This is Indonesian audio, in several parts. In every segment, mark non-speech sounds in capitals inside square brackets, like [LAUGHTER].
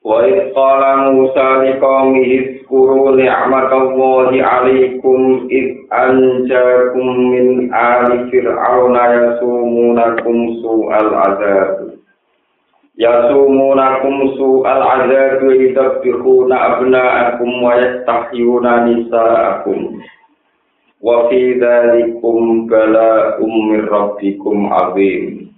wa qala musa liqaumi izkuru ni'matallahi 'alaykum id anjakum min ali fir'auna yasumunakum su'al 'adzab yasumunakum su'al 'adzab wa yadhbihuna abna'akum wa yastahyuna nisa'akum. Wa fi dhalikum bala'um min rabbikum 'azim.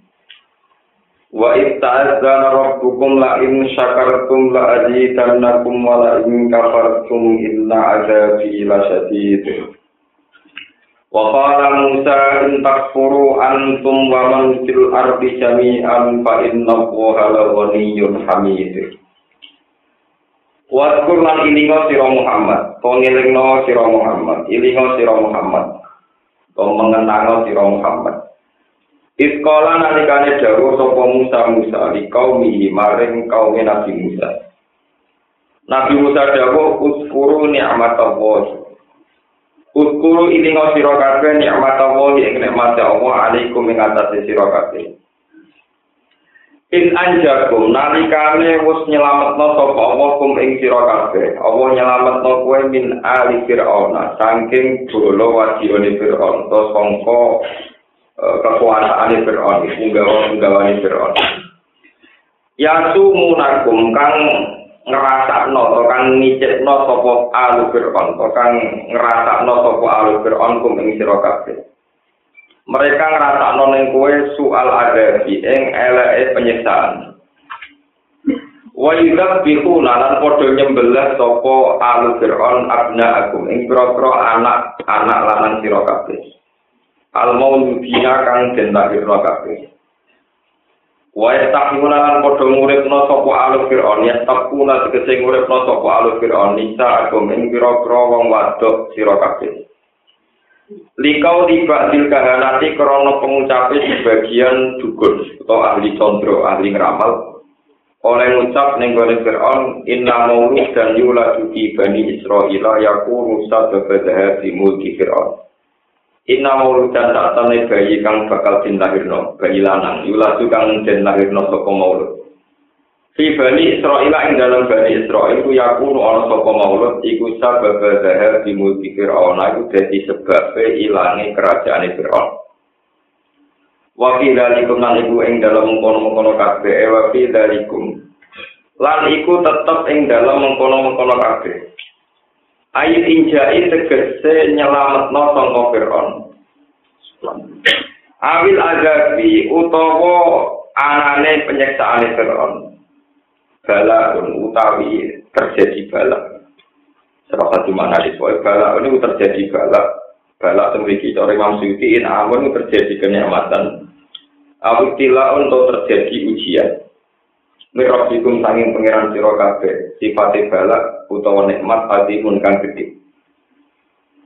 Wa ista'adzana rabbukum la in syakartum la azidannakum wa la in kafartum inna azabi lasyadid. Wa qala Musa in takfuru antum wa man fil ardi jami'an fa inna Allaha la ghaniyyun hamid. Wa zkur lan ilinga sira Muhammad, pengelingno sira Muhammad, ilinga sira Muhammad. Kau mengenang sira Muhammad. Iskola nalikane dawuh sapa Musa Musa li kaumi maring kaum Nabi Musa. Nabi Musa dawuh uskuru nikmat Allah. Uskuru ini ngau sira kabeh nikmat Allah ing nikmat Allah alaikum ing atase sira kabeh. In anjakum nalikane wis nyelametno sapa Allah kum ing sira kabeh. Allah nyelametno kowe min ali Fir'aun saking bolo wajibane Fir'aun to sangka kekuasaan Fir'aun, punggawa-punggawa Fir'aun. Ya sumunakum kang ngerasakno to kang ngicipno sapa alu Fir'aun, kang ngrasakno sapa alu Fir'aun kum ing sira kabeh. Mereka ngrasakno ning kowe soal adabi ing eleke penyiksaan. Wa yudabbihu lan padha nyembelih sapa alu Fir'aun abna akum ing pira-pira anak-anak lanang sira kabeh. Al mauludina kang den lahirna kabeh. Wa yastaqimuna lan padha nguripna sapa aluf fir'aun. Ya taquna tegese nguripna sapa aluf fir'aun. Nisa agam ing pira-pira wong wadok sira kabeh. Likau tiba dil kahanati krana pengucape sebagian dukun atau ahli condro ahli ngeramal. Oleh ngucap ning gone Fir'aun inna maulud dan yula duki bani Israila yakunu sababadaha di mulki Fir'aun Inna mauludan tak tane bayi kang bakal dilahirno, bayi lanang, yuladu kang den lahirno saka maulud. Fi bani Israel ing dalam bani Israel ku yakunu ana saka maulud iku sabab zahar di mulki Fir'aun iku dadi sebab ilange kerajaan Fir'aun. Wa fi dalikum lan iku ing dalam mengkono-mengkono kabeh wa fi dalikum lan iku tetep ing dalam mengkono-mengkono kabeh. Ayat injai tegese nyelametno sangka Fir'aun. Awil azabi utawa anane penyiksaan Fir'aun. Bala utawi terjadi bala. Serasa di mana di sebuah bala ini terjadi bala. Bala memiliki cara Imam Suyuti amun terjadi kenikmatan. Awil tila untuk terjadi ujian. Mirabikum sanging pengiran sira kabeh sifate balak utawa nikmat adimun kang gedhe.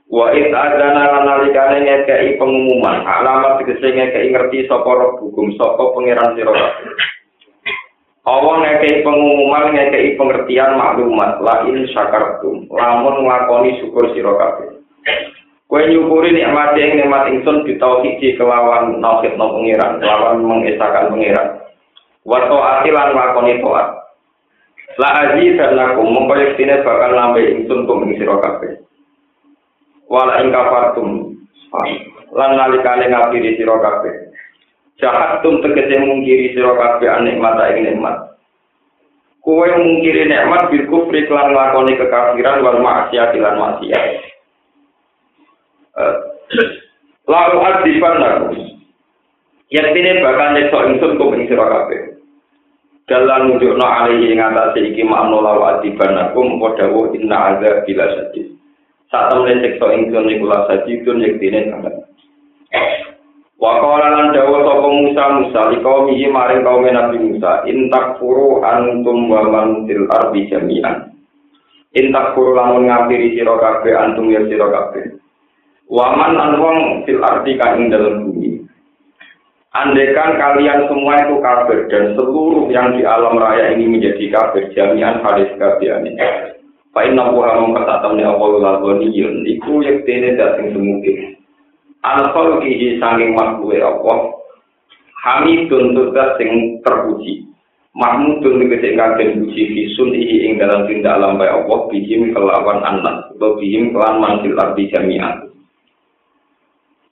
Wa in adzana nalikane ngekeki pengumuman, alamat tegese ngekeki ngerti sapa hukum sapa pangeran sira. Allah ngekeki pengumuman ngekeki pengertian maklumat la in syakartum lamun nglakoni syukur sira kabeh. Kowe nyukuri nikmat ing nikmat ingsun ditauhid kelawan tauhid no pangeran, kelawan mengesahkan pangeran. Wa taati lan nglakoni taat. La aji dan lakum mengkoyek sini bakal nambah ingsun kum ing kabeh. Wala ing kafartum lan nalikane ngapiri sira kabeh. Jahat tum tegese mungkiri sira kabeh nikmat ing nikmat. Kowe mungkiri nikmat bil kufri lan lakoni kekafiran wal maksiat lan maksiat. Eh, [CLEARS THROAT] lalu adiban lakum. Yaktine bakal nyekso ingsun kum ing kabeh. Dalam nunjukno alaihi ing atase iki makna lawa adibanakum padha wa inna azab bila sadis sak temen ingsun niku la sadidun yektine sangat wa qala lan dawa sapa Musa Musa kaum maring kaum Nabi Musa in takfuru antum wa man fil ardi jami'an. Intak kuru lamun ngapiri sira kabeh antum ya sira kabeh. Waman lan wong fil arti ing dalem bumi Andekan kalian semua itu kafir dan seluruh yang di alam raya ini menjadi kafir jami'an hadis kafian Fa inna huwa mengkatakan ya Allah lalgoniyun iku yektene dateng semungkin. Al-khol kihi sanging makhluk Allah Hamidun tugas sing terpuji. Mahmudun tegese kagen puji ihi ing dalam tindak alam bae Allah bihim kelawan anak bihim kelan mansil arti jami'an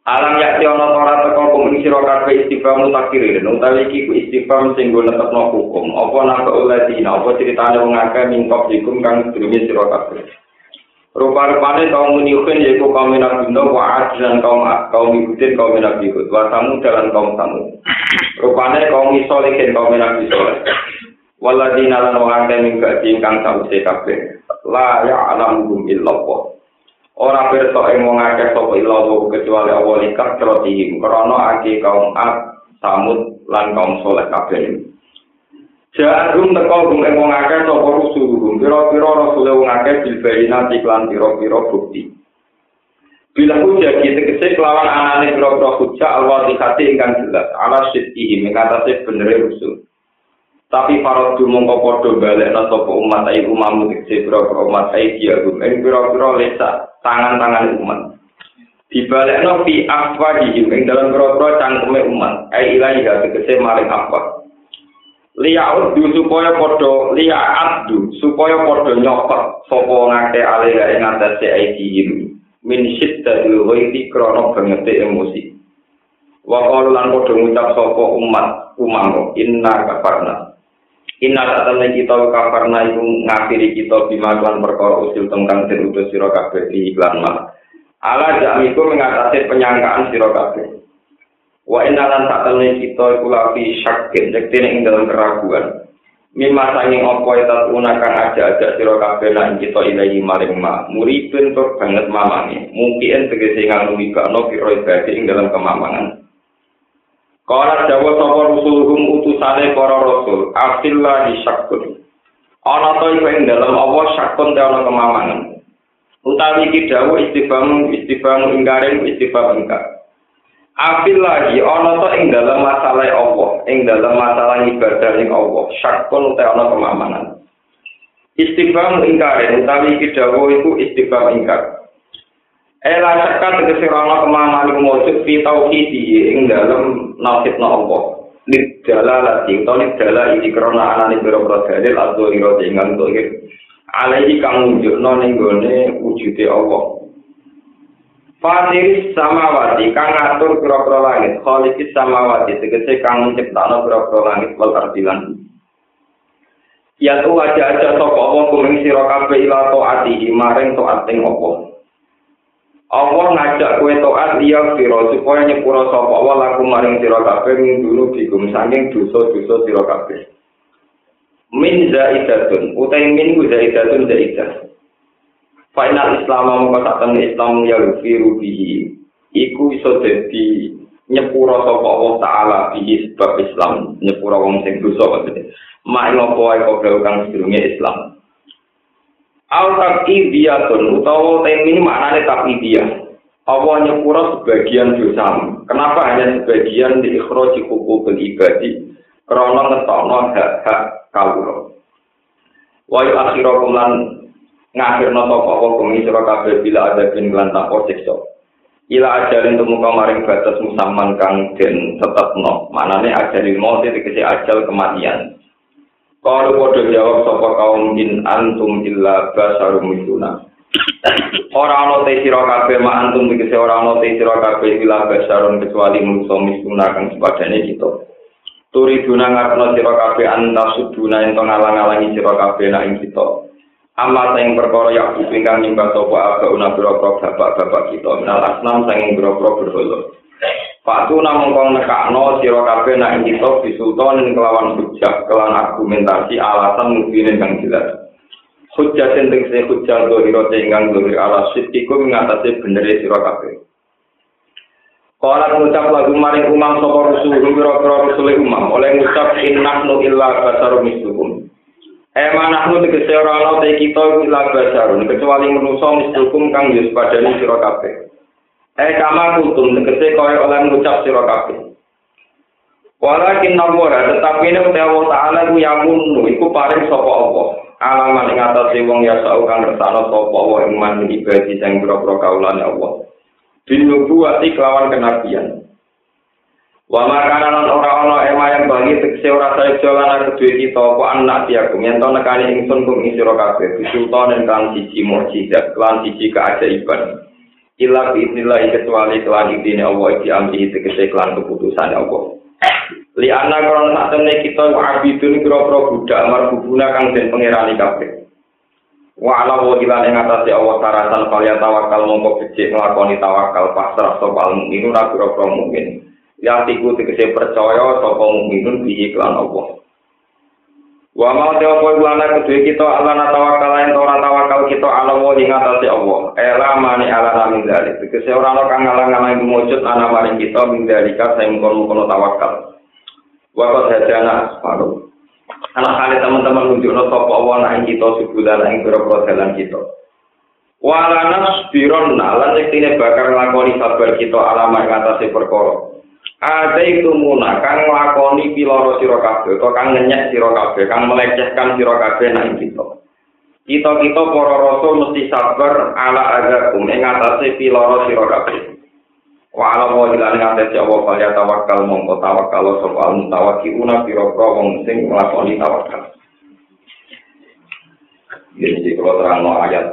Alam yakti ana ora teko kumuni sira kabeh istighfar mutakirin utawi iki ku istighfar sing go netepno hukum. Apa nak oleh dina apa critane wong akeh mingkop dikum kang sedurunge sira kabeh? Rupa-rupane kaum muniukin yaitu kaum minabino wa dan kaum kaum ikutin kaum minabihud wa tamu dalam kaum tamu Rupane kaum isolikin kaum minabisole Waladina lan wong akeh mingkak ingkang sawise kabeh. La ya'lamuhum illallah ora pirsa ing wong akeh sapa ilawu kecuali Allah likar krotihim krana ake kaum Ad Samud lan kaum Saleh kabeh. Ja'arum teko gum ing wong akeh sapa rusuluhum pira-pira rasul wong akeh bil bayinat iklan pira-pira bukti. Bila hujah kita kesih kelawan anane pira-pira hujah Allah dikati ingkang jelas. Ala syidihim mengatasi bener rusul tapi para du mongko padha balekna sapa umat ayi umamu tekse pira-pira umat ayi dia gum ing pira-pira lesa tangan-tangan umat. Dibalekno fi afwadihim ing dalam pira-pira cangkeme umat. Ai ilahi tegese maring apa? Liyaud supaya padha liyaaddu supaya padha nyokot sapa ngake alih ing atase aidihim min syiddatil ghaiti krana bangete emosi. Wa qalu lan padha ngucap sapa umat umam inna kafarna Inna satamne kita kafarna iku ngafiri kita bima klan perkara usil tengkang den utus sira kabeh di iklan mah. Ala jamiku mengatasi penyangkaan sira kabeh. Wa inna lan satamne kita iku lafi syakin jektine ing dalam keraguan. Mima sanging apa eta unakan aja-aja sira kabeh lan kita ilahi maring ma. Muripun tur banget mamange. Mungkin tegese nganu mikano piro ibadi ing dalam kemamangan. Kala dawa sapa rusuluhum utusane para rasul, afillah syakun. Ana to iku ing dalem Allah syakun te ana kemamangan. Utawi iki dawa istifham istifham ingkare istifham ingkar. Afillah ana to ing dalem masalah Allah, ing dalem masalah ibadah ing Allah, syakun te ana kemamangan. Istifham ingkare utawi iki dawa iku istifham ingkar. Ela sekat tegese ana kemaman iku mujud fi tauhidi ing dalem nasibna Allah. Liddalalati utawa liddalah iki krana anane pira-pira dalil adzhira dengan dohir. Alaihi kang nunjukno ning gone wujude Allah. Fatir samawati kang ngatur pira-pira langit, khaliqis samawati tegese kang nyiptakno pira-pira langit wal ardilan. Ya tu aja-aja sapa apa kuming sira kabeh ila taati maring taat ing Allah. Ngajak kue toat dia firo supaya nyepura sapa Allah laku maring sira kabeh min dulu bigum saking dosa-dosa sira kabeh. Min zaidatun utai min ku zaidatun zaidah. Final Islam mongko saten Islam ya firu bihi iku iso dadi nyepura sapa Allah taala bihi sebab Islam nyepura wong sing dosa maksudnya. Mak ngopo ae kok kang sedurunge Islam. Al taqidiyatun utawa tem ini maknane taqidiyah. Allah nyepura sebagian dosa. Kenapa hanya sebagian di ikhroji hukum? Karena ngetokno hak-hak kawula. Wa akhirakum lan ngakhirno sapa apa kumi sira kabeh bila ada bin lan tak siksa. Ila ajalin temu maring batas musaman kang den tetepno. Manane ajalil maut iki ajal kematian. Kalau bodoh jawab sapa kaum in antum illa basarum misluna. Ora ana te sira kabeh ma antum iki ora ana te sira kabeh illa basarum kecuali manusa misluna kang sepadane kita. Turi guna ngarepno sira kabeh anta suduna ento ngalang-alangi sira kabeh nak ing kita. Amma sing perkara ya ingkang nyembah sapa aga una pira-pira bapak-bapak kita minal asnam sing pira-pira berhala. Patu namung kong nekakno sira kabeh nak kita bisultan kelawan hujah kelan argumentasi alasan mungkin kang jelas. Hujah sing tegese hujah dohiro ingkang dohir ala iku ngatasi bener sira kabeh. Kala ngucap lagu maring umam sapa rusul pira-pira rusul umam oleh ngucap innahnu illa basarum mislukum. Eh manahnu tegese ora ana te kita iku ila basarun kecuali manusa mislukum kang yus padane sira kabeh. Eh kama kutum tegese kaya oleh ngucap sira kabeh. Walakin nawara tetapi ini Allah Ta'ala ku yamunu iku paring sapa Allah. Alaman ing atase wong ya sau kang ngersano sapa Allah ing man ibadi sing pira-pira kaulane Allah. Binubuwati kelawan kenabian. Wa makana lan ora ana ema yang bagi tekse ora saeja lan kedue kita apa anak diakum yen to nekani ingsun kum ing sira kabeh bisultan kan siji mukjizat lan siji keajaiban ila biidznillah kecuali kelan idine Allah iki amri tegese kelan keputusan Allah. Li ana krono sak temne kita abidun kira-kira budak amar bubuna kang den pangerani kabeh. Wa ala wa ila ing atase Allah taratan kaliya tawakal mongko becik nglakoni tawakal pasrah sapa al mukminu ra kira-kira mukmin. Ya tiku tegese percaya sapa mukminun bihi kelan Allah Wa mau te opo ana kedue kita ala tawakal yen ora tawakal kita ala wa ing atase Allah. Ela mani ala namin dari. Tegese ora ana kang ngalang-alang mujud ana maring kita min dalika sing kono-kono tawakal. Wa qad hadana asfaru. Anak kali teman-teman nunjukno sapa Allah nang kita sebulan ing pira-pira dalan kita. Walanas biron lan yektine bakal nglakoni sabar kita alama ing atase perkara. Ada itu muna kang lakoni piloro siro kabeh, atau kang ngenyek siro kabeh, kang melecehkan siro kabeh nang kita. Kita kita para rasul mesti sabar ala agakum ing atase piloro siro kabeh. Wa ala wa ila ing atase Allah kaya tawakal mongko tawakal sapa al mutawakkiuna pira-pira wong sing nglakoni tawakal. Jadi kalau terang ayat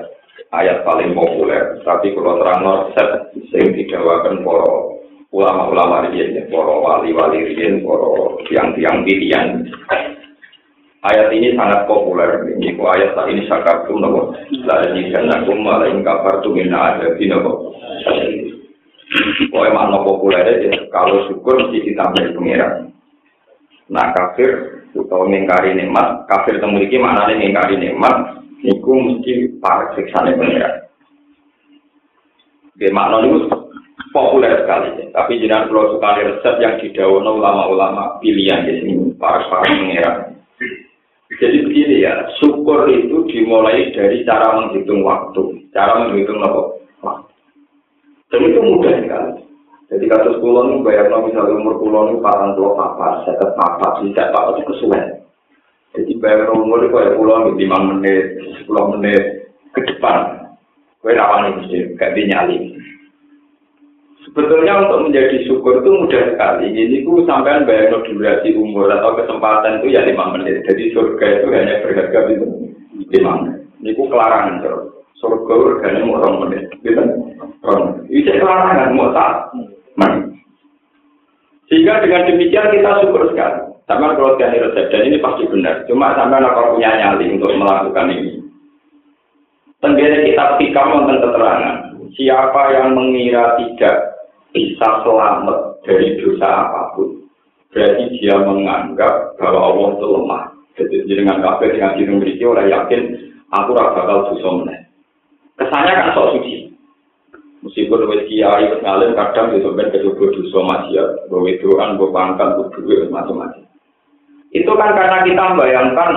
ayat paling populer, tapi kalau terang set sing didawakan para ulama-ulama riyen, para wali-wali riyen, para tiang-tiang pilihan. Ayat ini sangat populer. Ini ayat saat ini sakatum nopo. La jidanakum malah ing kafartu min adabi nopo. Pokoknya makna populer ya, kalau syukur mesti ditambah pengiran. Nah kafir, atau mengkari nikmat, kafir temuliki maknanya mengkari nikmat, niku mesti para siksane pengiran. Oke, makna itu populer sekali. Tapi jenengan kalau suka resep yang didawono ulama-ulama pilihan di sini, para para pengeran. Jadi begini ya, syukur itu dimulai dari cara menghitung waktu, cara menghitung waktu. Dan itu mudah sekali. Jadi kasus kulon ini bayar misalnya umur kulon ini parang tua papa, saya papa, tidak papa itu kesuwen. Jadi bayar umur itu kayak kulon lima menit, sepuluh menit ke depan. Kue rawan ini, kayak dinyali. Sebetulnya untuk menjadi syukur itu mudah sekali. Ini ku sampai bayar durasi umur atau kesempatan itu ya lima menit. Jadi surga itu hanya berharga itu lima menit. Ini ku kelarangan terus. Surga harganya mau orang menit. Gitu? Orang. Itu kelarangan mau tak. Sehingga dengan demikian kita syukur sekali. Sama kalau sekali resep dan ini pasti benar. Cuma sampai apa punya nyali untuk melakukan ini. Tenggara kita pikir tentang keterangan. Siapa yang mengira tidak bisa selamat dari dosa apa pun. Berarti dia menganggap bahwa Allah itu lemah. Jadi dengan kafir dengan diri memiliki orang yakin aku rasa bakal dosa meneh. Kesannya kan sok suci. Meskipun wis kiai wis ngalim kadang itu ben kecoba dosa bahwa itu kan gue pangkat, duit macam-macam. Itu kan karena kita membayangkan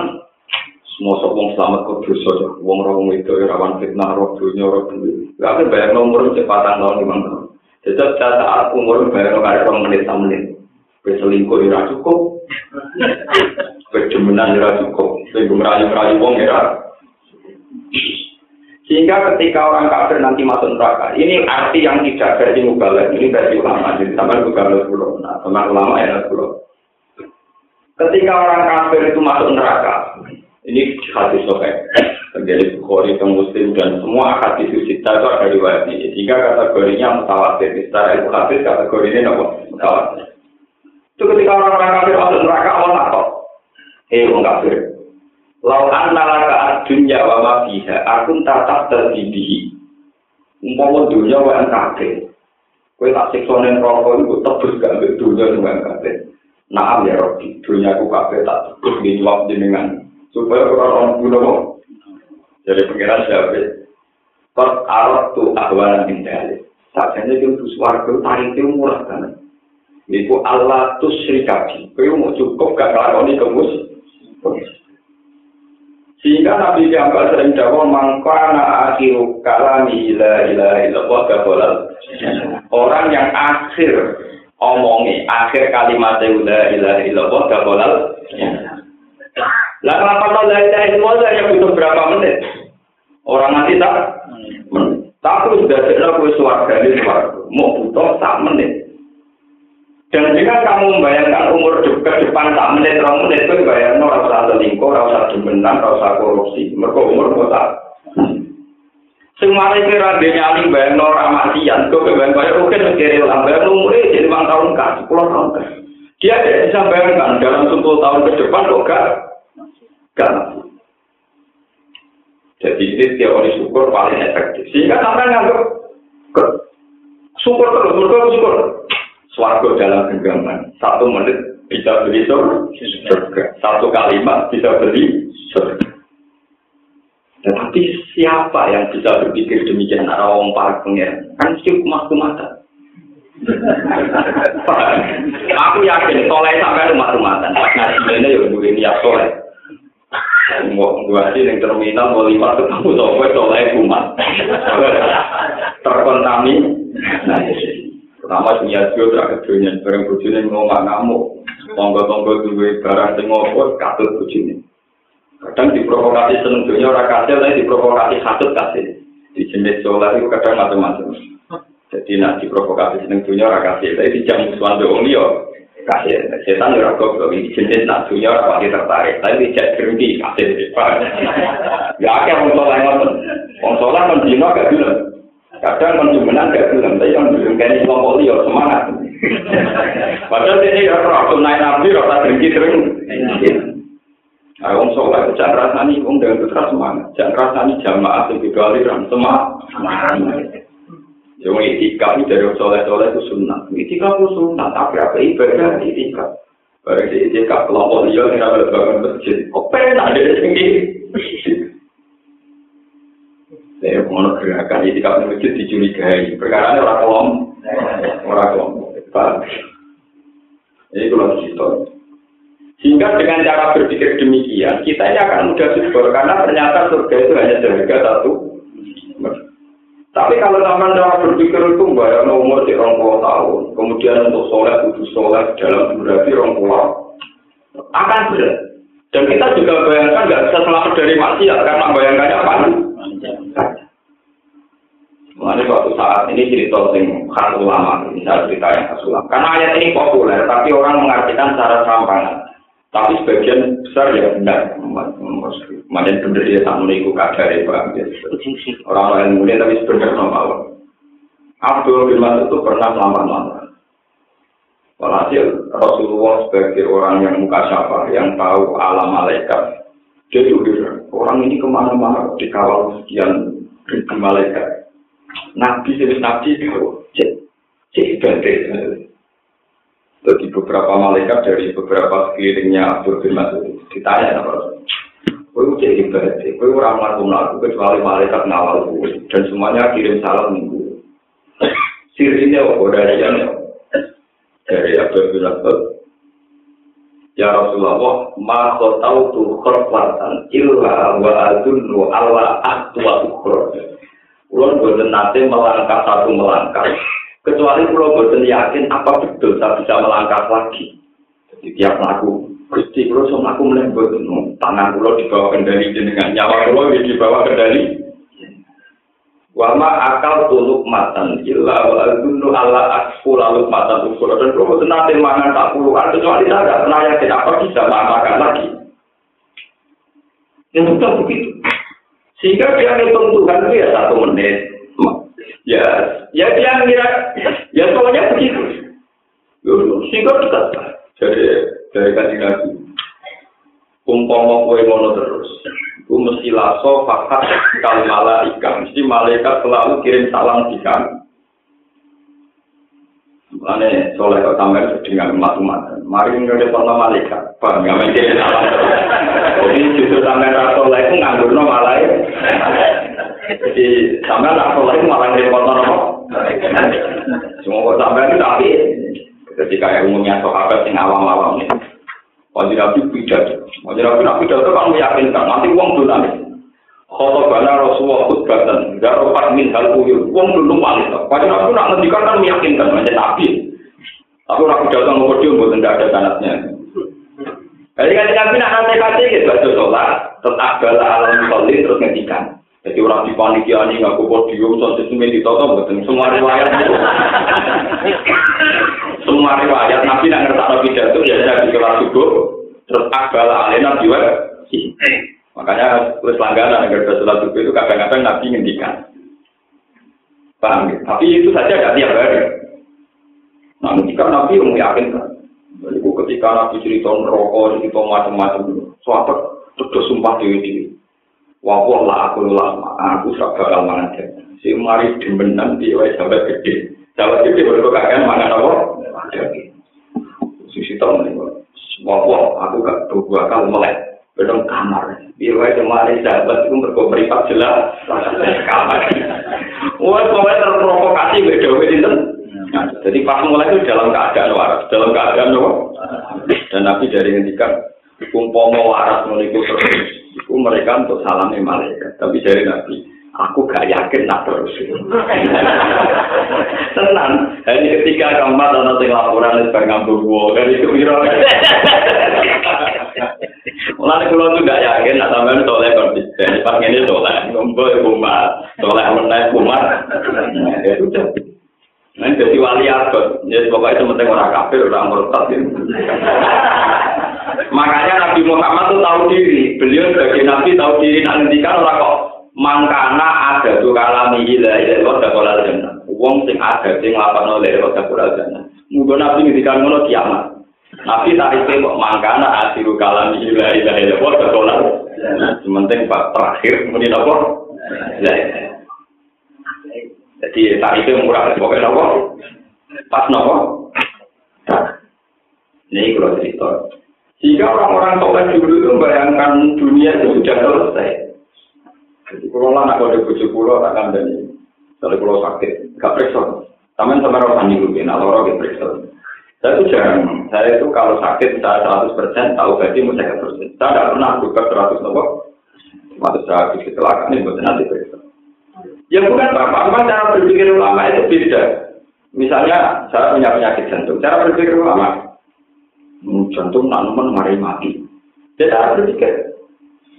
semua sopong selamat ke dosa, wong rawong itu rawan fitnah, roh dunia, roh duit. Gak bayang nomor cepatan tahun lima tahun. Tetap saat umur bayar kare rong menit tam menit. Berselingkuh ora cukup. Berjemenan ora cukup. Sing merayu-merayu wong ora. Sehingga ketika orang kafir nanti masuk neraka, ini arti yang tidak versi mubalek, ini versi ulama, jadi sama mubalek pulau, nah teman ulama ya pulau. Ketika orang kafir itu masuk neraka, ini hadis sokai, terjadi Bukhari, Muslim, dan semua hadis kita itu ada riwayat ini. Sehingga kategorinya mutawatir. Secara ilmu hadis kategorinya apa? Mutawatir. Itu ketika orang-orang kafir masuk neraka, Allah takut. Eh, orang kafir. Lau anna laka dunya wa ma fiha, akun tatap terdidihi. Umpama dunia wa kafir. Kowe tak siksa ning rokok iku tebus gak ambek dunya sing kafir. Naam ya Rabbi, dunia ku kabeh tak tebus di jawab jenengan. Supaya orang-orang bunuh Jadi pengiran siapa? Per alat tu ahwalan indahnya. Sakjanya itu suarga tarik itu murah kan. Iku Allah tu serikati. Kau mau cukup gak ngelakoni kemus. Sehingga Nabi Muhammad sering jawab mangkana akhiru kalami la ilaha illallah gabolal. Orang yang akhir omongi akhir kalimat la ilaha illallah gabolal. Lah kenapa la ilaha illallah hanya butuh berapa menit? Orang mati tak? Tapi sudah tidak gue suarga di suarga. Mau butuh tak menit. Dan jika kamu membayangkan umur ke depan tak menit, orang menit itu bayar no rasa selingkuh, rasa demenan, rasa korupsi. Mereka umur kota. Semua ini kira dia nyali bayar no ramasian, kau bayar bayar oke sekali lah bayar umurnya jadi lima tahun kan, sepuluh tahun kan. Dia tidak bisa bayangkan dalam sepuluh tahun ke depan kok gak, gak Jadi ini teori syukur paling efektif. Sehingga sampai nganggap syukur terus, syukur syukur. Swargo dalam genggaman. Satu menit bisa beli surga. Satu kalimat bisa beli surga. Tetapi siapa yang bisa berpikir demikian arah wong paling pengen? Kan sih kumah mata. Aku yakin soleh sampai rumah rumatan. Ngaji ini ya dua niat soleh. Mau sih yang terminal mau lima ketemu soleh soleh kumat. Terkontaminasi. Pertama punya dia tak kedunya, barang bujune ngomong ngamuk, tonggo-tonggo duwe barang sing ngopo katut bujune. Kadang diprovokasi seneng dunia ora kasil, tapi diprovokasi katut kasih. Di jenis soleh itu kadang macam-macam. Jadi nak diprovokasi seneng dunia ora kasil, tapi di jam musuhan doang kasih. Setan ya rokok kok ini cincin nak dunia orang pasti tertarik. Tapi tidak berhenti kasih. Depan ya akhirnya mau sholat yang nonton mau sholat menjino gak film kadang menjumenan gak film tapi yang belum kini kelompok dia semangat. Padahal ini ya rokok naik nabi rokok tak berhenti terus Nah, orang sholat itu jangan rasani, orang dengan putra semangat. Jangan rasani jamaah, tapi kali ramah semangat. Yang itikaf dari soleh-soleh itu sunnah. Itikaf itu sunnah, tapi apa ibadah itikaf. Barang di itikaf, kelompok liya, yang ada bangun masjid. Kok penak dari sini? Saya mau gerakan ini kalau masjid dicurigai. Perkara ini orang kolom, orang kolom. Ini kalau cerita. Sehingga dengan cara berpikir demikian, kita ini akan mudah subur karena ternyata surga itu hanya seharga satu. Tapi kalau zaman cara berpikir itu bayar umur di puluh tahun, kemudian untuk sholat kudus sholat dalam durasi puluh akan berat. Dan kita juga bayangkan nggak bisa selamat dari maksiat karena bayangkannya apa? Mengenai suatu saat ini cerita sing khas ulama, bisa cerita yang khas ulama. Karena ayat ini populer, tapi orang mengartikan secara serampangan. Tapi sebagian besar ya benar. Macam benar dia tak ikut kadar ya, Pak. Orang lain mulia tapi sebenarnya normal. Abdul bin Mas'ud itu pernah lama-lama. Walhasil Rasulullah sebagai orang yang muka syafa, yang tahu alam malaikat, dia juga orang ini ke mana-mana dikawal sekian ribu malaikat. Nabi jenis Nabi itu cek cek. Jadi beberapa malaikat dari beberapa sekelilingnya Abdul bin Mas'ud ditanya apa? Kau cek ibadah, kau orang melakukan melakukan kecuali malaikat ngawal dan semuanya kirim salam minggu. Sirinya apa dari yang dari Abdul bin Mas'ud Ya Rasulullah, ma tahu tuh korplatan illa wa adunnu ala aktua ukhra. Kulon boten nanti melangkah satu melangkah. Kecuali pulau boten yakin apa betul saya bisa melangkah lagi. Jadi tiap laku, Gusti pulau sama aku mulai boten. Tangan pulau di bawah kendali dengan nyawa pulau di bawah kendali. Wama akal tuluk matan illa wa dunu ala akfu lalu matan dan boten nanti mangan tak puluhan kecuali saya tidak pernah yakin apa bisa makan lagi. Yang betul begitu. Sehingga dia ngitung Tuhan itu ya satu menit. Ya, ya dia ngira, ya soalnya begitu. Sehingga dekat. Jadi dari kasih kasih. Umpama kue mono terus. Itu mesti laso fakat kal malaikat. Mesti malaikat selalu kirim salam di kami. Mane soleh kok sampean dengan umat-umat. Mari ngene pono malaikat. Pak, nggak mungkin salam. Jadi justru sampean ra soleh ku nganggurno malah. Jadi sampean ra soleh malah pono nopo? Semua kok sampean itu tapi ketika umumnya sahabat sing awam-awam ini. Wajib Nabi pidato. Wajib Nabi nak pidato kan meyakinkan nanti uang tuh nanti. Khotobana Rasulullah khutbatan, garopat min hal uyur, uang dulu paling. Wajib Nabi nak ngendikan kan meyakinkan macam Nabi. Tapi orang pidato ngomong dia buat tidak ada sanatnya. Jadi kan Nabi nak nanti kasih gitu, baca sholat, tetap bala alam sholat terus ngendikan. Jadi orang di panitia ini ngaku podium, soal sistemnya ditoto, betul. Semua riwayat Semua riwayat Nabi nak ngerti Nabi pidato ya saya di kelas subuh terus akbal alena jiwa. Makanya terus langganan agar sholat subuh itu kadang-kadang Nabi ngendikan. Paham ya? Tapi itu saja tidak tiap hari. Nah, ketika Nabi yang meyakinkan. Jadi ketika Nabi cerita rokok, cerita macam-macam, suatu terus sumpah dewi-dewi. Wawah lah aku lama, aku serap bakal mangan Si mari demenan di sampai gede. Sampai gede baru kakek mangan apa? Sisi tahu nih, wawah aku gak tuh bakal melek. Bedong kamar. Biar kemarin sahabat itu berkomperipat jelas. kamar. Wah, pokoknya terprovokasi beda beda Nah, jadi pas mulai itu dalam keadaan waras, dalam keadaan apa? Dan Nabi dari ngendikan, umpomo waras menipu terus, itu mereka untuk salami malaikat. Tapi dari Nabi, aku gak yakin nak terus [LAUGHS] tenang ini ketika kamu ada nanti laporan itu ngambil gua dari itu kira [LAUGHS] Mulai kalau tuh gak yakin, nak sampai soleh konsisten. Pas ini soleh, ngumpul kumat, soleh menaik kumat. Ya sudah. Nah, jadi wali abad. Ya, pokoknya itu penting orang kafir, orang murtad. Makanya Nabi Muhammad tuh tahu diri. Beliau sebagai Nabi tahu diri. Nanti kan orang kok mangkana ada tuh kalami ilah ilah roda kolal jannah. Wong sing ada sing lapan oleh roda kolal jannah. Muga nabi ngendikan ngono kiamat. Nabi tarife kok mangkana asiru kalami ilah ilah ilah roda kolal. Sementing pak terakhir muni napa? Ilah Jadi tarife murah pokoknya napa? Pas napa? Ini kalau cerita. Jika orang-orang soleh dulu itu membayangkan dunia itu sudah selesai, Jadi kalau lah nak kode bujuk pulau tak kan dari kalau pulau sakit, gak periksa. Taman sama orang tani dulu, nah orang gak periksa. Saya itu jarang, saya itu kalau sakit saya 100% tahu berarti mau saya persen. Saya tidak pernah buka 100 nopo. Waktu saya habis kecelakaan ini buat nanti periksa. Ya bukan apa, apa cara berpikir ulama itu beda. Misalnya saya punya penyakit jantung, cara berpikir ulama, hmm, jantung nak mari mati. Dia cara berpikir,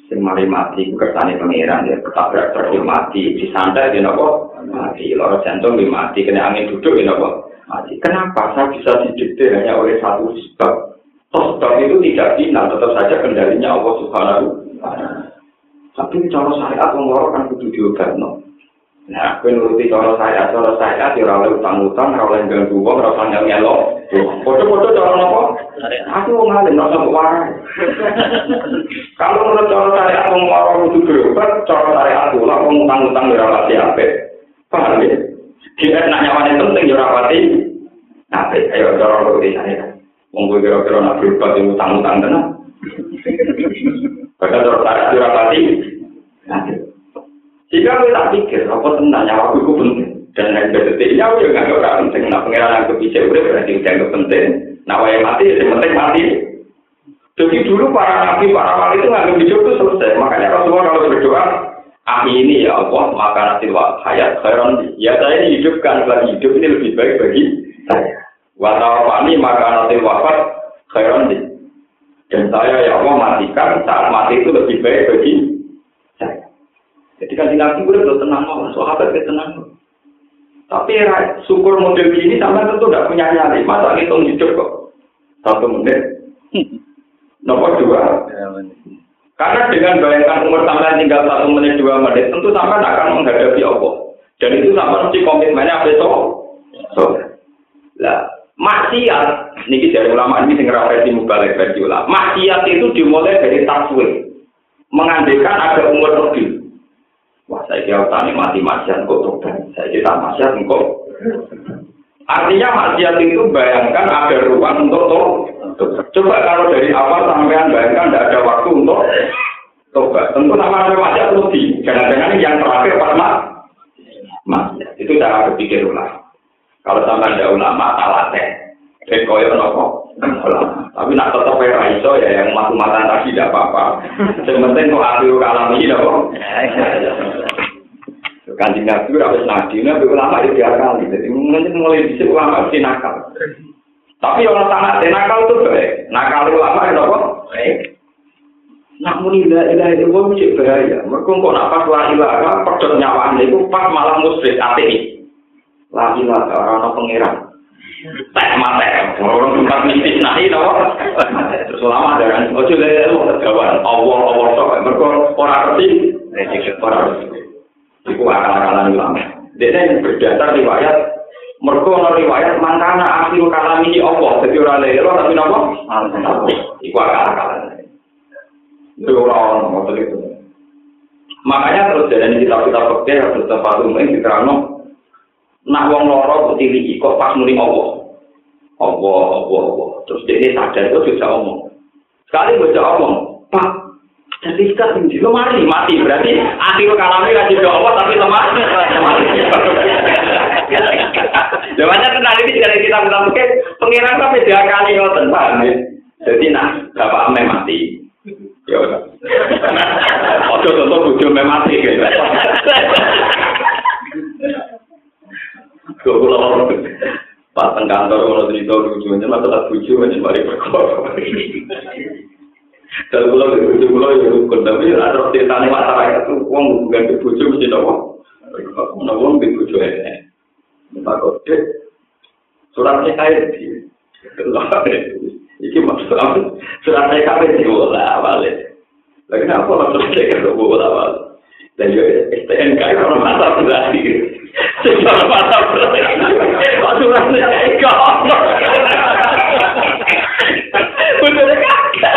sing mari mati kersane pangeran ya ketabrak terus mati. Disantai di nopo mati. Loro jantung di mati. Kena angin duduk di nopo mati. Kenapa saya bisa didikte hanya oleh satu sebab? Toh sebab itu tidak final tetap saja kendalinya Allah Subhanahu tapi cara syariat orang kan kudu diobatno Nah, aku nuruti cara saya, cara saya di rawle utang-utang, rawle ganggu uang, rawle yang nyelo. Foto-foto cara apa? Aku mau ngalih, nggak usah warai. [LAUGHS] Kalau menurut cara saya, aku mau orang itu berobat, cara saya aku lah, mau utang-utang di rawle siapa? Paham ya? Kita nak nyawanin penting, ya rawati. Nah, ayo cara nuruti saya. Monggo kira-kira nak berobat, ya utang-utang tenang. [LAUGHS] Bahkan cara saya, ya rawati. Nah, jika kita tak pikir, apa tenang nyawa itu penting. Dan yang detik nyawa ya nggak orang penting. Nah pengiran yang udah berarti udah penting. Nah yang mati, yang penting mati. Jadi dulu para nabi, para wali itu nggak hidup itu selesai. Makanya Rasulullah kalau berdoa, ah ini ya Allah, maka nanti hayat khairan. Ya saya ini hidupkan lagi hidup ini lebih baik bagi saya. Watawafani maka nanti wafat khairan. Dan saya ya Allah matikan saat mati itu lebih baik bagi jadi kan nabi udah lo tenang mau, sahabat ya tenang. Tapi syukur model gini sama tentu tidak punya nyali. Masa ngitung hidup kok satu menit. Nomor dua. Karena dengan bayangkan umur sampai tinggal satu menit dua menit, tentu sampai akan menghadapi Allah. Dan itu sama mesti komitmennya besok. So, lah maksiat, ini dari ulama ini sing versi mubalik versi ulama. Maksiat itu dimulai dari taswir, mengandekan. Kira tani mati maksiat kok tobat. Saya kira maksiat kok. Artinya maksiat itu bayangkan ada ruang untuk tobat. Coba kalau dari awal sampean bayangkan tidak ada waktu untuk tobat. Tentu sama ada maksiat lebih. Jangan-jangan yang terakhir pas maksiat. Itu cara berpikir ulama. Kalau sampai ada ulama, teh. Eh, koyok nopo. Tapi nak tetap ya iso ya yang matu-matan tadi tidak apa-apa. Yang penting kok akhir kalam ini kok. Kanjeng Nabi harus nadi, nabi ulama itu dia kali. Jadi mungkin mulai bisa ulama mesti nakal. Tapi orang sangat nakal itu baik. Nakal ulama itu apa? Baik. Namun ilah ilah itu gue mesti bahaya. Mereka kok nak pas la ilah, pedot nyawaan itu pas malam musrik ateis. La ilah orang pengiran. tak mate orang tempat mistis nahi no terus lama ada kan ojo lele lu kawan Allah Allah sok mereka orang ngerti orang ngerti itu akal-akalan ulama dia berdasar riwayat mereka ono riwayat mangkana akhir kalam ini Allah jadi orang lele tapi nopo itu akal-akalan itu orang mau itu makanya terus jadi kita kita pakai harus tempat umum diterangno nak wong loro tili kok pas muni Allah. Allah, Allah, Allah. Terus dia sadar itu bisa omong. Sekali bisa omong, jadi kita tinggi lemari mati berarti akhir kalamnya kasih ke Allah tapi lemah Ya banyak kenal ini dari kita kita mungkin pengiran sampai tiga kali ngoten paham ya. Jadi nah bapak ame mati. Ya udah. Ojo contoh bujo mati gitu. Gue pulang pas teng kantor kalau cerita lucu aja mah tetap lucu aja mari perkara. Kalau pulau di bujuk pulau ya bukan tapi ada cerita nih masyarakat itu uang bukan di bujuk sih dong. Mana uang di bujuk ini? Minta kode suratnya kaya di. Iki maksud apa? Suratnya kaya di bola balik. Lagi apa maksudnya kalau bola balik? Dan juga STNK itu mata berarti. Sejauh mata berarti. Kalau suratnya kaya Bener kakak.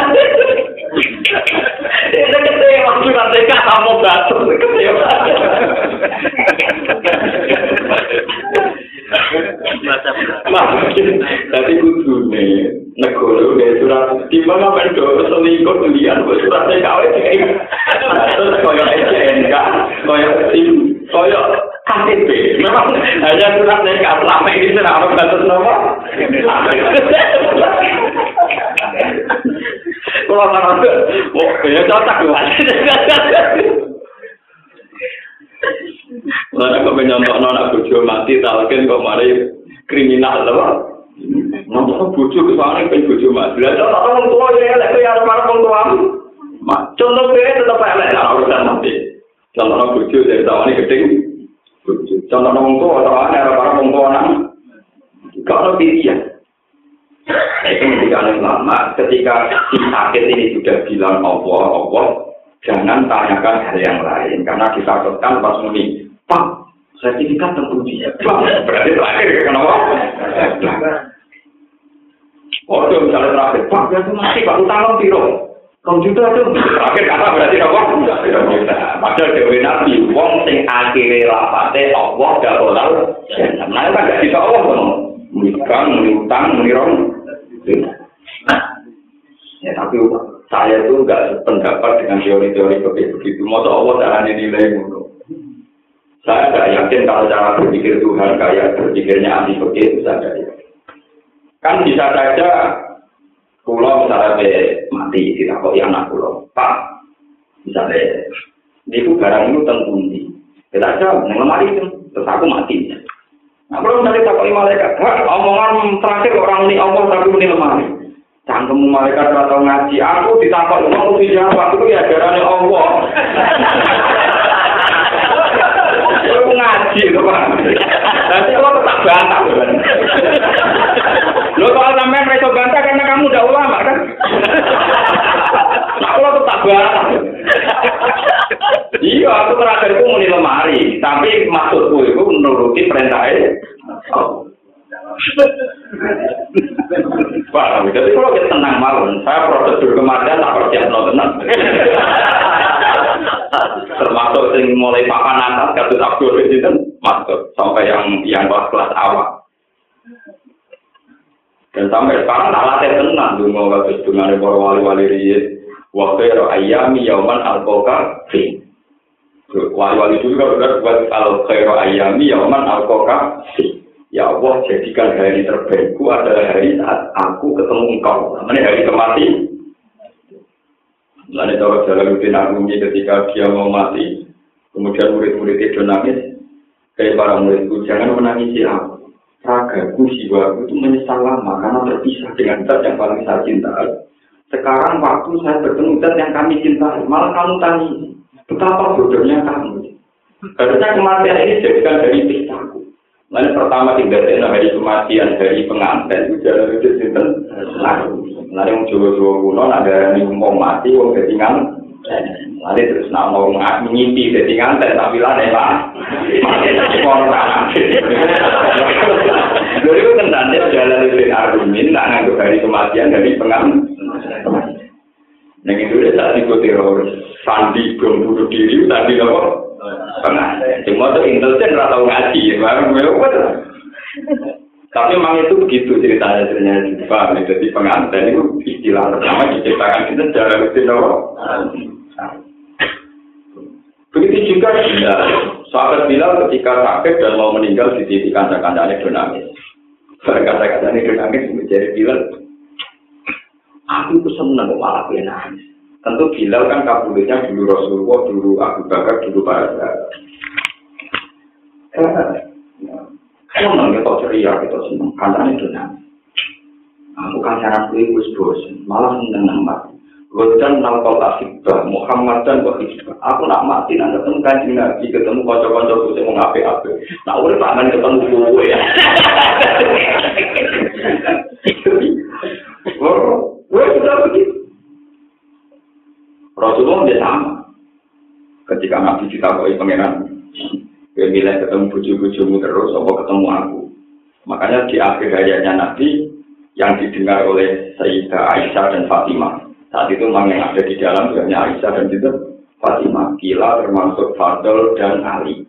Itu kecewa suratnya gak kamu batu. Kecewa. Tapi kudu nih, negara udah surat, di mana pendok selingkuh lian, suratnya kawin. Terus koyok SNK, koyok tim, koyok KTP. Memang hanya surat nikah selama ini sudah orang batas. Kalau orang oh ya cocok luar. Lalu aku menyontok anak bojo mati, talken kok mari kriminal loh. Nomor bojo ke sana pengen bojo mati. Lalu orang tua ya, lek ya para orang tua. Contoh dia tetap elek, orang udah mati. Contoh bojo dari tahun ini gedeng, Contoh nong tua atau ada para nong tua nang, kalau pilihan. Itu ketika lama, ketika si sakit ini sudah bilang Allah, Allah, jangan tanyakan hal yang lain karena ditakutkan pas muni, Pak, sertifikat teruji. Berarti terakhir kenapa? Oh, itu misalnya terakhir, Pak, biasa mati, Pak, utang piro. Kau juga tuh terakhir kata berarti apa? Padahal dewi nabi, wong sing akhirnya lapate Allah gak boleh. Nah, kan gak bisa Allah kan? Mikang, mengutang, mengirong. Ya tapi saya tuh gak pendapat dengan teori-teori begitu begitu. Masa Allah caranya nilai mulu. Saya gak yakin kalau cara berpikir Tuhan kayak berpikirnya anti begitu saja. Kan bisa saja Kulo misalnya be mati tidak kok yang anak kulo, pak misalnya itu barang itu tentu kita aja neng lemari itu terus aku mati. Nah kalau misalnya tak kali malaikat, omongan terakhir orang ini Allah tapi ini lemari. Cangkemmu malaikat atau ngaji, aku ditakut ngomong mesti jawab itu ya darahnya Allah. Aku ngaji itu pak. Nanti kalau tetap bantah kan. Lo kalau sampai mereka bantah karena kamu udah ulama kan? Kalau tetap bantah. Iya, aku terakhir itu muni lemari, tapi maksudku itu menuruti perintahnya. Pak, jadi kalau kita tenang malam, saya prosedur kematian tak percaya no tenang. Termasuk yang mulai papan atas, kasus abdur itu masuk sampai yang yang kelas awal. Dan sampai sekarang tak latih tenang dulu kasus dengan para wali-wali riyad. Waktu itu ayami yauman al-koka fi. Wali-wali dulu kan udah buat al-khairu ayami yauman al-koka fi. Ya Allah, jadikan hari terbaikku adalah hari saat aku ketemu engkau. Namanya hari kematian. Lalu cara Jalaluddin Arumi ketika dia mau mati, kemudian murid-murid itu nangis, kayak para muridku, jangan menangisi aku. Ragaku, jiwaku itu menyesal lama karena terpisah dengan zat yang paling saya cintai. Sekarang waktu saya bertemu zat yang kami cintai, malah kamu tanya, betapa bodohnya kamu. Harusnya kematian ini jadikan dari pisahku. Lalu pertama tidak ada hari kematian dari pengantin itu jalan itu sinten lalu. Lalu yang jawa-jawa kuno ada yang mau mati, mau ketinggalan. Lalu terus nak mau ngimpi jadi ngantek tapi lah deh pak. Orang Lalu itu tentang jalan itu argumen, tak nganggup hari kematian dari pengantin. Yang itu dia saat ikut teroris, sandi bom bunuh diri, tadi apa? pengantin. Cuma tuh intelijen rata ngaji, baru gue Tapi memang itu begitu ceritanya ceritanya juga. Jadi pengantin itu istilah pertama diciptakan itu secara rutin Begitu juga Bilal. Sahabat Bilal ketika sakit dan mau meninggal di titik kancah-kancahnya dinamis. Kancah-kancahnya dinamis menjadi Bilal. Aku itu senang malah nangis. Tentu Bilal kan kabulnya dulu Rasulullah, dulu Abu Bakar, dulu para sahabat. Kalau nang kita ceria, kita seneng, kancane itu nang. Aku kancanan kuwi wis bosen, malah seneng nambah. Godan nang kau asibah, Muhammad dan Wahibah. Aku nak mati nang ketemu kancing Nabi, ketemu kocok-kocok kusi mau ngape-ape. Nah, udah tangan ketemu gue ya. Gue sudah begitu. Rasulullah dia sama. Ketika Nabi ditakoi pangeran, dia bilang ketemu buju-bujumu terus, apa ketemu aku. Makanya di akhir hayatnya Nabi, yang didengar oleh Sayyidah Aisyah dan Fatimah. Saat itu memang yang ada di dalam hanya Aisyah dan juga Fatimah. Gila termasuk Fadl dan Ali.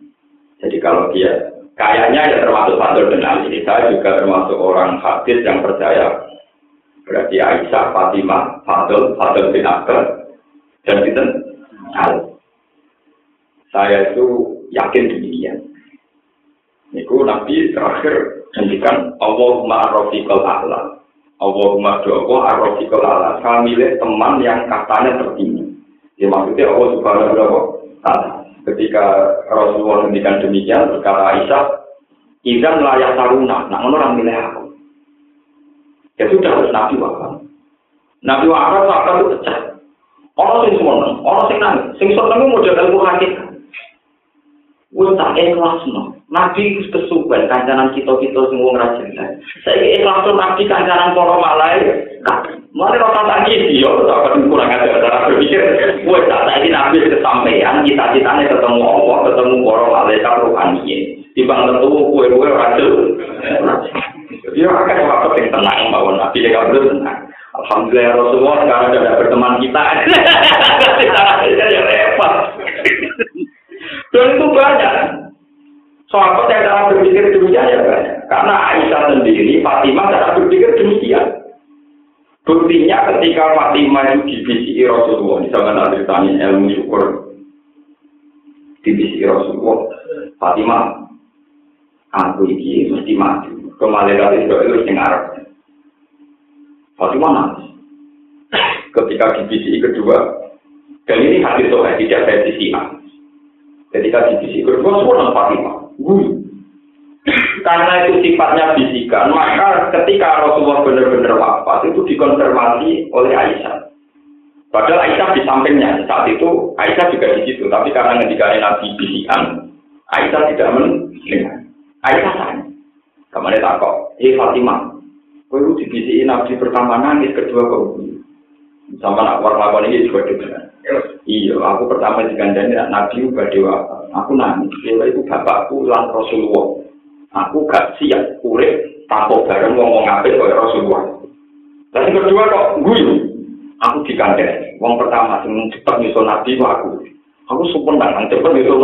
Jadi kalau dia kayaknya ya termasuk Fadl dan Ali. Saya juga termasuk orang hadis yang percaya. Berarti Aisyah, Fatimah, Fadl, Fadl bin Abbas, dan kita Saya itu yakin demikian. Niku Nabi terakhir ngendikan Allahumma arrofiqal a'la. Allahumma doa arrofiqal a'la. Saya milih teman yang katanya tertinggi. Ya maksudnya Allah subhanahu wa ta'ala. Ketika Rasulullah ngendikan demikian, berkata Aisyah, Izan layak taruna, nah orang milih aku. Ya sudah Nabi wafat. Nabi wafat, sahabat itu pecah. Ono sing seneng, ono sing nangis. Sing seneng model ilmu hakikat. Wis tak ikhlasno. Nabi wis kesuwen kancanan kita-kita sing wong ra cinta. Saiki ikhlasno nabi kancanan para malaikat. Mari ora tak iki yo tak kurang ada cara berpikir. Wis tak saiki nabi kesampaian cita-citane ketemu Allah, ketemu para malaikat rohani. Timbang tentu kue-kue ora Jadi akan waktu yang tenang mawon nabi dia kabel tenang. Alhamdulillah ya Rasulullah sekarang sudah berteman kita. [LAUGHS] ya repot. Dan itu banyak. Sahabat yang cara berpikir demikian ya banyak. Karena Aisyah sendiri, Fatimah cara berpikir demikian. Buktinya ketika Fatimah itu dibisiki Rasulullah, misalkan ada ceritanya ilmu syukur dibisiki Rasulullah, Fatimah, aku ini mesti mati. Kembali dari itu itu sing Fatimah nangis. Ketika di divisi kedua, dan ini hadis soal tidak versi. Ketika di divisi kedua, semua Fatimah. Wuh. Karena itu sifatnya bisikan, maka ketika Rasulullah benar-benar wafat itu dikonfirmasi oleh Aisyah. Padahal Aisyah di sampingnya saat itu Aisyah juga di situ, tapi karena ketika Nabi bisikan, Aisyah tidak mendengar. Aisyah tanya, ke mana tak kok? Eh Fatimah, Kau itu dibisi nabi pertama nangis, kedua kau sama nak lakukan ini juga juga. Iya, aku pertama digandani nabi juga dewa. Aku nangis, dewa itu bapakku lan Rasulullah. Aku gak siap kure tanpa bareng ngomong apa kaya Rasulullah. Dan kedua kok gue, aku digandani. Wong pertama yang cepat nyusul nabi itu aku. Aku super nang cepat nyusul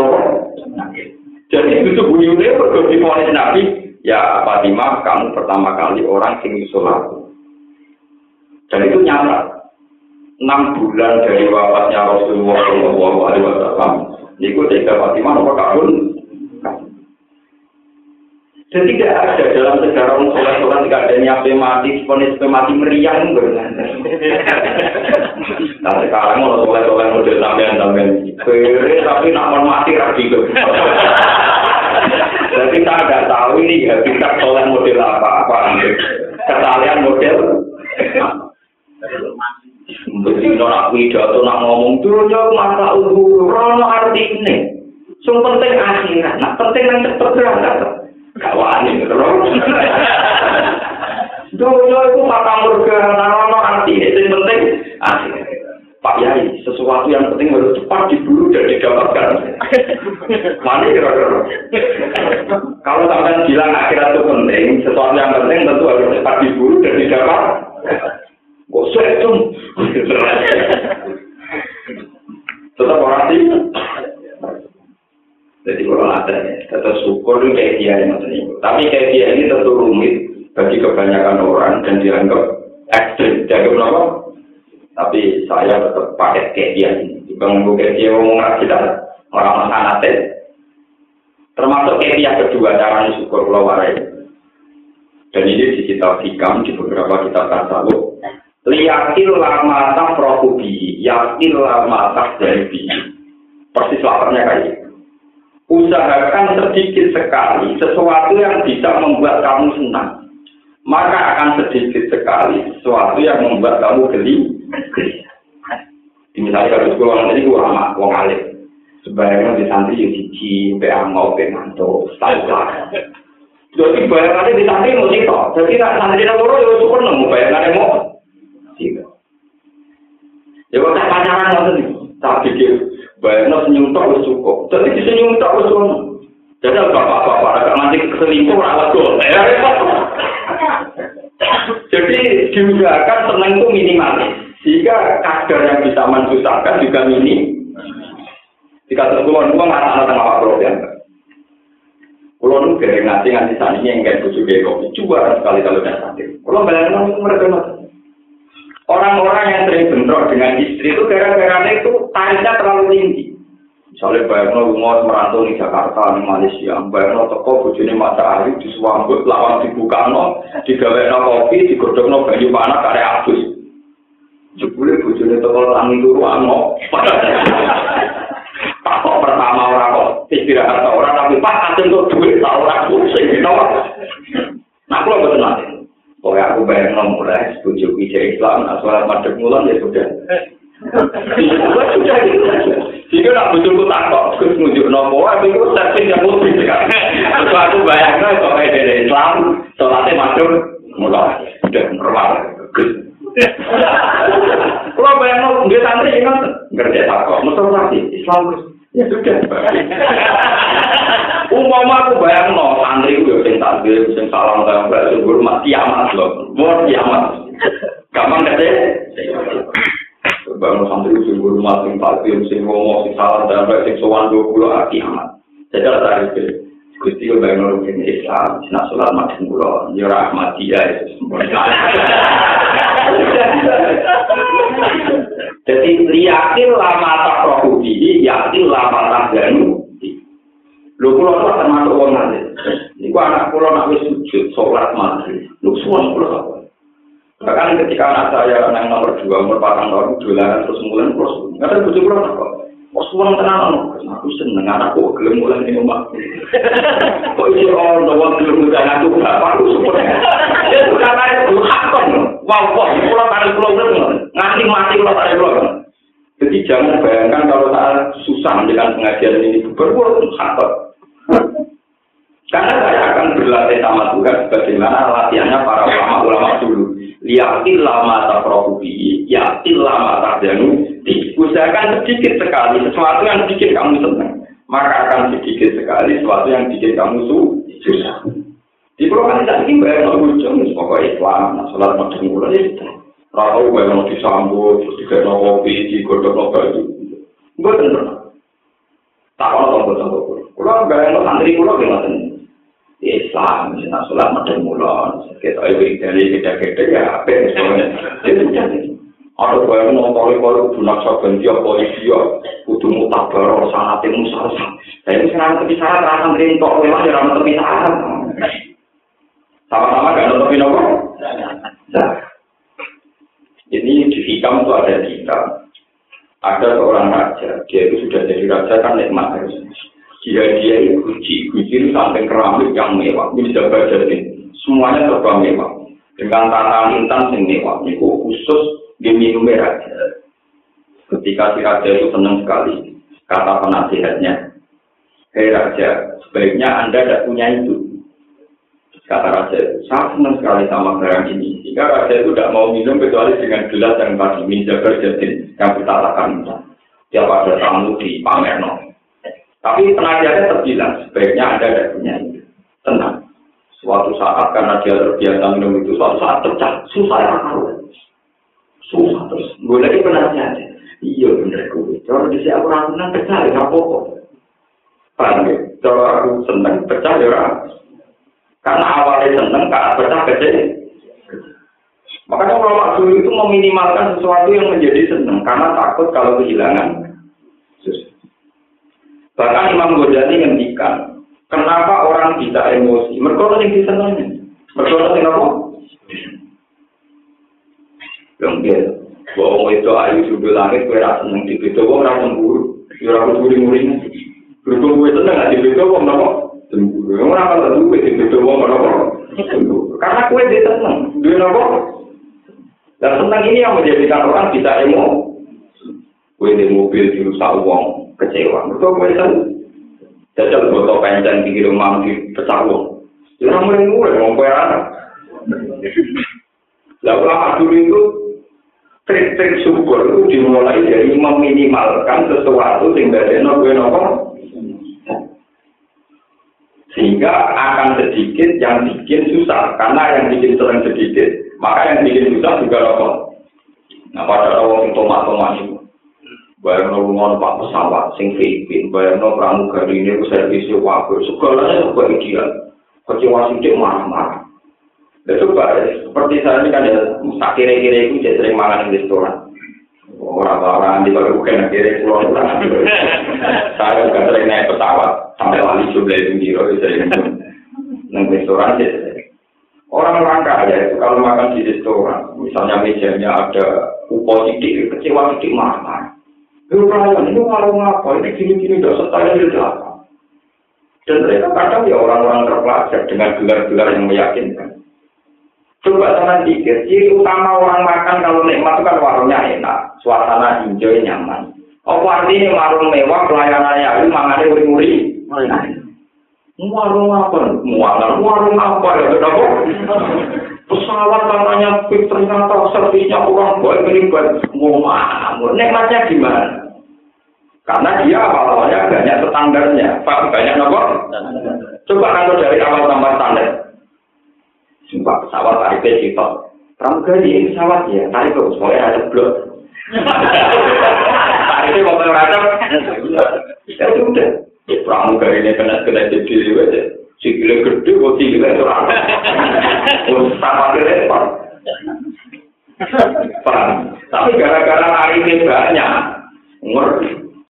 nabi. Jadi itu buyune berarti ponis nabi ya Fatimah kamu pertama kali orang sing aku. Dan itu nyata. Enam bulan dari wafatnya Rasulullah Shallallahu Alaihi Wasallam, niku tiga Fatimah nomor kabun. Jadi tidak ada dalam sejarah orang soleh soleh tidak ada nyampe mati, ponis mati meriang Nah sekarang mau soleh soleh model sampean sampean, kere tapi nak mati rapi tuh. Jadi saya nggak tahu ini ya kita soleh model apa apa, kesalahan model. Betul nak pidato nak ngomong jauh masa udah rono arti ini. Sung penting akhirat, nak penting yang cepet berangkat. Kawani terus. Dojo itu mata murga, narono arti itu yang penting. Asik. Pak Yai, sesuatu yang penting harus cepat diburu dan didapatkan. [LAUGHS] Mana kira-kira? Kalau sampai bilang akhirat itu penting, sesuatu yang penting tentu harus cepat diburu dan didapat. Itu kayak dia ini. Tapi kayak dia ini tentu rumit bagi kebanyakan orang dan dianggap ekstrim. Dianggap apa? Tapi saya tetap pakai kayak dia ini. Dibanding kayak dia ngomong kita orang sanate. Termasuk kayak dia kedua caranya syukur kalau warai. Dan ini di kitab hikam di beberapa kitab tasawuf. Liyakil lama tak prohubi, yakil lama tak dari Persis laparnya kayak gitu usahakan sedikit sekali sesuatu yang bisa membuat kamu senang. Maka akan sedikit sekali sesuatu yang membuat kamu geli. Misalnya kalau sekolah nanti gue sama wong alim. Sebaliknya di santri yang siji, beang mau penganto, setahun Jadi bayangannya di santri mau sih Jadi nak santri nak loro ya syukur nemu bayangannya mau. Iya. Ya kok pacaran nanti, tak pikir Bayangno senyum tak wis cukup. Jadi di senyum tak wis cukup. Jadi bapak-bapak agak nanti keselingkuh rawat gol. Jadi diusahakan seneng itu minimalis. Sehingga kadar yang bisa mensusahkan juga minim. Jika terkulon itu nggak tengah Pak ya. Kulon itu dari ngasih ngasih sani yang kayak bujuk kayak kopi. Coba sekali kalau udah sakit. Kulon bayangin mereka Orang-orang yang sering bentrok dengan istri itu gara-gara itu tarifnya terlalu tinggi. Misalnya bayangno rumah merantau di Jakarta, di Malaysia, bayangno toko bujuni mata di suambut, lawan dibuka no, digawe no kopi, digodok no banyu panas, kare abus. Jebule bujuni toko tangi dulu, ano. Kok pertama orang kok istirahat orang, tapi pak untuk duit, orang pusing. Nah, kalau betul nanti. Pokoknya aku bayang mulai setuju ijazah Islam, nah sholat madep mulan ya sudah. sudah gitu Jika nak bujuku takut, terus nunjuk nopo, tapi itu servis yang lebih kan. Terus aku bayang kalau dari Islam, sholatnya madep mulan, sudah normal. Kalau bayang no, dia santri ingat, ngerti takut, mesti Islam Ya sudah. Umpama aku bayang ambil mesin salam salam kayak subur mati amat loh, buat kiamat. Gampang kan deh? Bangun santri subur mati pagi mesin ngomong mesin salam salam kayak mesin soan dua puluh ah, hari kiamat. Jadi lah tarik deh. Gusti lo bayang lo mungkin Islam, sinar sholat makin pulau, nyerah mati ya. Jadi, riakin lama tak rohubi, yakin lama tak ganu. Lu pulau itu termasuk nanti. Ini gua anak pulau nak wis sujud, sholat maghrib. Semua pulau apa? Bahkan ketika anak saya yang nomor dua, umur patang tahun, dolaran terus pulau semua. Nggak ada bujuk pulau apa? Oh, semua tenang, aku seneng anakku gelem mulai di rumah. Kok ini orang tua gelem mulai anakku bapak lu semua. Ya sudah naik lu hakon. Wow, pulau tarik pulau nganti mati pulau tarik pulau. Jadi jangan bayangkan kalau saat susah dengan pengajian ini berbuat hakon. Karena saya akan berlatih sama Tuhan bagaimana latihannya para ulama-ulama dulu. Liatin lama tak profubi, yakin lama tak janu, usahakan sedikit sekali sesuatu yang bikin kamu senang maka akan sedikit sekali sesuatu yang bikin kamu susah. Di tidak ingin bayar no ujung pokoknya Islam nah sholat macam bulan ya sudah. Rata bayar no disambut terus digawe no kopi digodok no baju gue tentu tak kalau tombol bayar no santri pulau gimana Islam, misalnya sholat macam bulan, kita ibu dari kita-kita ya, apa semuanya. Ada bayang kali kali kudu naksa ganti apa iya kudu mutabar sanate musalsa. Jadi sekarang tepi syarat rasa merintok, memang ya rasa tepi syarat. Sama-sama gak nutupin apa? Nah, ini di hikam itu ada hikam. Ada seorang raja, dia itu sudah jadi raja kan nikmat harus. Dia dia itu itu sampai keramik yang mewah, bisa jadi semuanya serba mewah. Dengan tata intan yang mewah, itu khusus diminum raja. Ketika si raja itu senang sekali, kata penasihatnya, Hei raja, sebaiknya anda tidak punya itu. Kata raja itu, saya senang sekali sama barang ini. Jika raja itu tidak mau minum kecuali dengan gelas yang tadi, minjabar jadin, yang kita lakukan. Tiap ada tamu di Pamerno. Tapi penasihatnya terbilang, sebaiknya Anda tidak punya itu. Tenang. Suatu saat karena dia terbiasa minum itu, suatu saat pecah. Susah ya Susah terus. Gue lagi penasihatnya. Iya bener gue. Kalau di sini aku pecah, ya apa-apa. Paham ya? Kalau aku senang pecah, ya karena awalnya seneng, karena pecah kecil. Makanya ulama dulu itu meminimalkan sesuatu yang menjadi seneng, karena takut kalau kehilangan. Bahkan Imam Ghazali ngendikan, kenapa orang bisa emosi? Mereka yang disenangi. Mereka yang apa? Yang dia, bahwa itu ayu sudah langit, gue rasa seneng di situ, gue rasa cemburu. Ya aku cemburu-cemburu Berhubung gue seneng, di situ, gue cemburu. Yang orang kalau duit itu itu wong apa? Karena kue dia seneng, dia apa? Dan senang ini yang menjadikan orang bisa emo. Kue di mobil dirusak uang kecewa. Betul kue seneng. Jajal botol pencen di rumah di pecah. Jangan mulai mulai mau kue anak. Lah ulama dulu itu trik-trik syukur itu dimulai dari meminimalkan sesuatu dia nopo nopo sehingga akan sedikit yang bikin susah karena yang bikin sering sedikit maka yang bikin susah juga rokok nah pada orang yang tomat tomat itu bayar no rumah pak pesawat sing Filipin bayar no pramugari ini servisnya wakil. Segalanya juga ideal kecewa sedikit marah-marah. Ya coba seperti saya ini kan ya tak kira-kira itu jadi sering makan di restoran. Orang-orang di bawah bukan akhirnya pulau saya juga sering naik pesawat sampai wali jumlah itu biro sering. Neng restoran sih orang-orang kaya itu kalau makan di restoran misalnya mejanya ada upo sidik kecewa sidik marah pelayan itu warung apa ini gini-gini setara itu apa dan mereka kadang ya orang-orang terpelajar dengan gelar-gelar yang meyakinkan Coba sama pikir, ciri utama orang makan kalau nikmat itu kan warungnya enak, suasana hijau nyaman. Apa artinya warung mewah, pelayanannya itu mangannya uri-uri? Warung apa? Mualan, warung apa ya? Kenapa? Pesawat katanya ternyata servisnya kurang baik, ini baik. Mau? Nikmatnya gimana? Karena dia awal-awalnya banyak standarnya. Pak, banyak apa? Coba kalau dari awal tambah standar. Sumpah pesawat tarifnya sifat. Pramugari ini pesawat ya, tarik kok, soalnya ada blok. Tarifnya mau ngeracap. Ya sudah. Pramugari ini kena-kena jadi aja. Sikile gede, kok sikile rame. Sama repot. Tapi gara-gara hari ini banyak. Ngerti.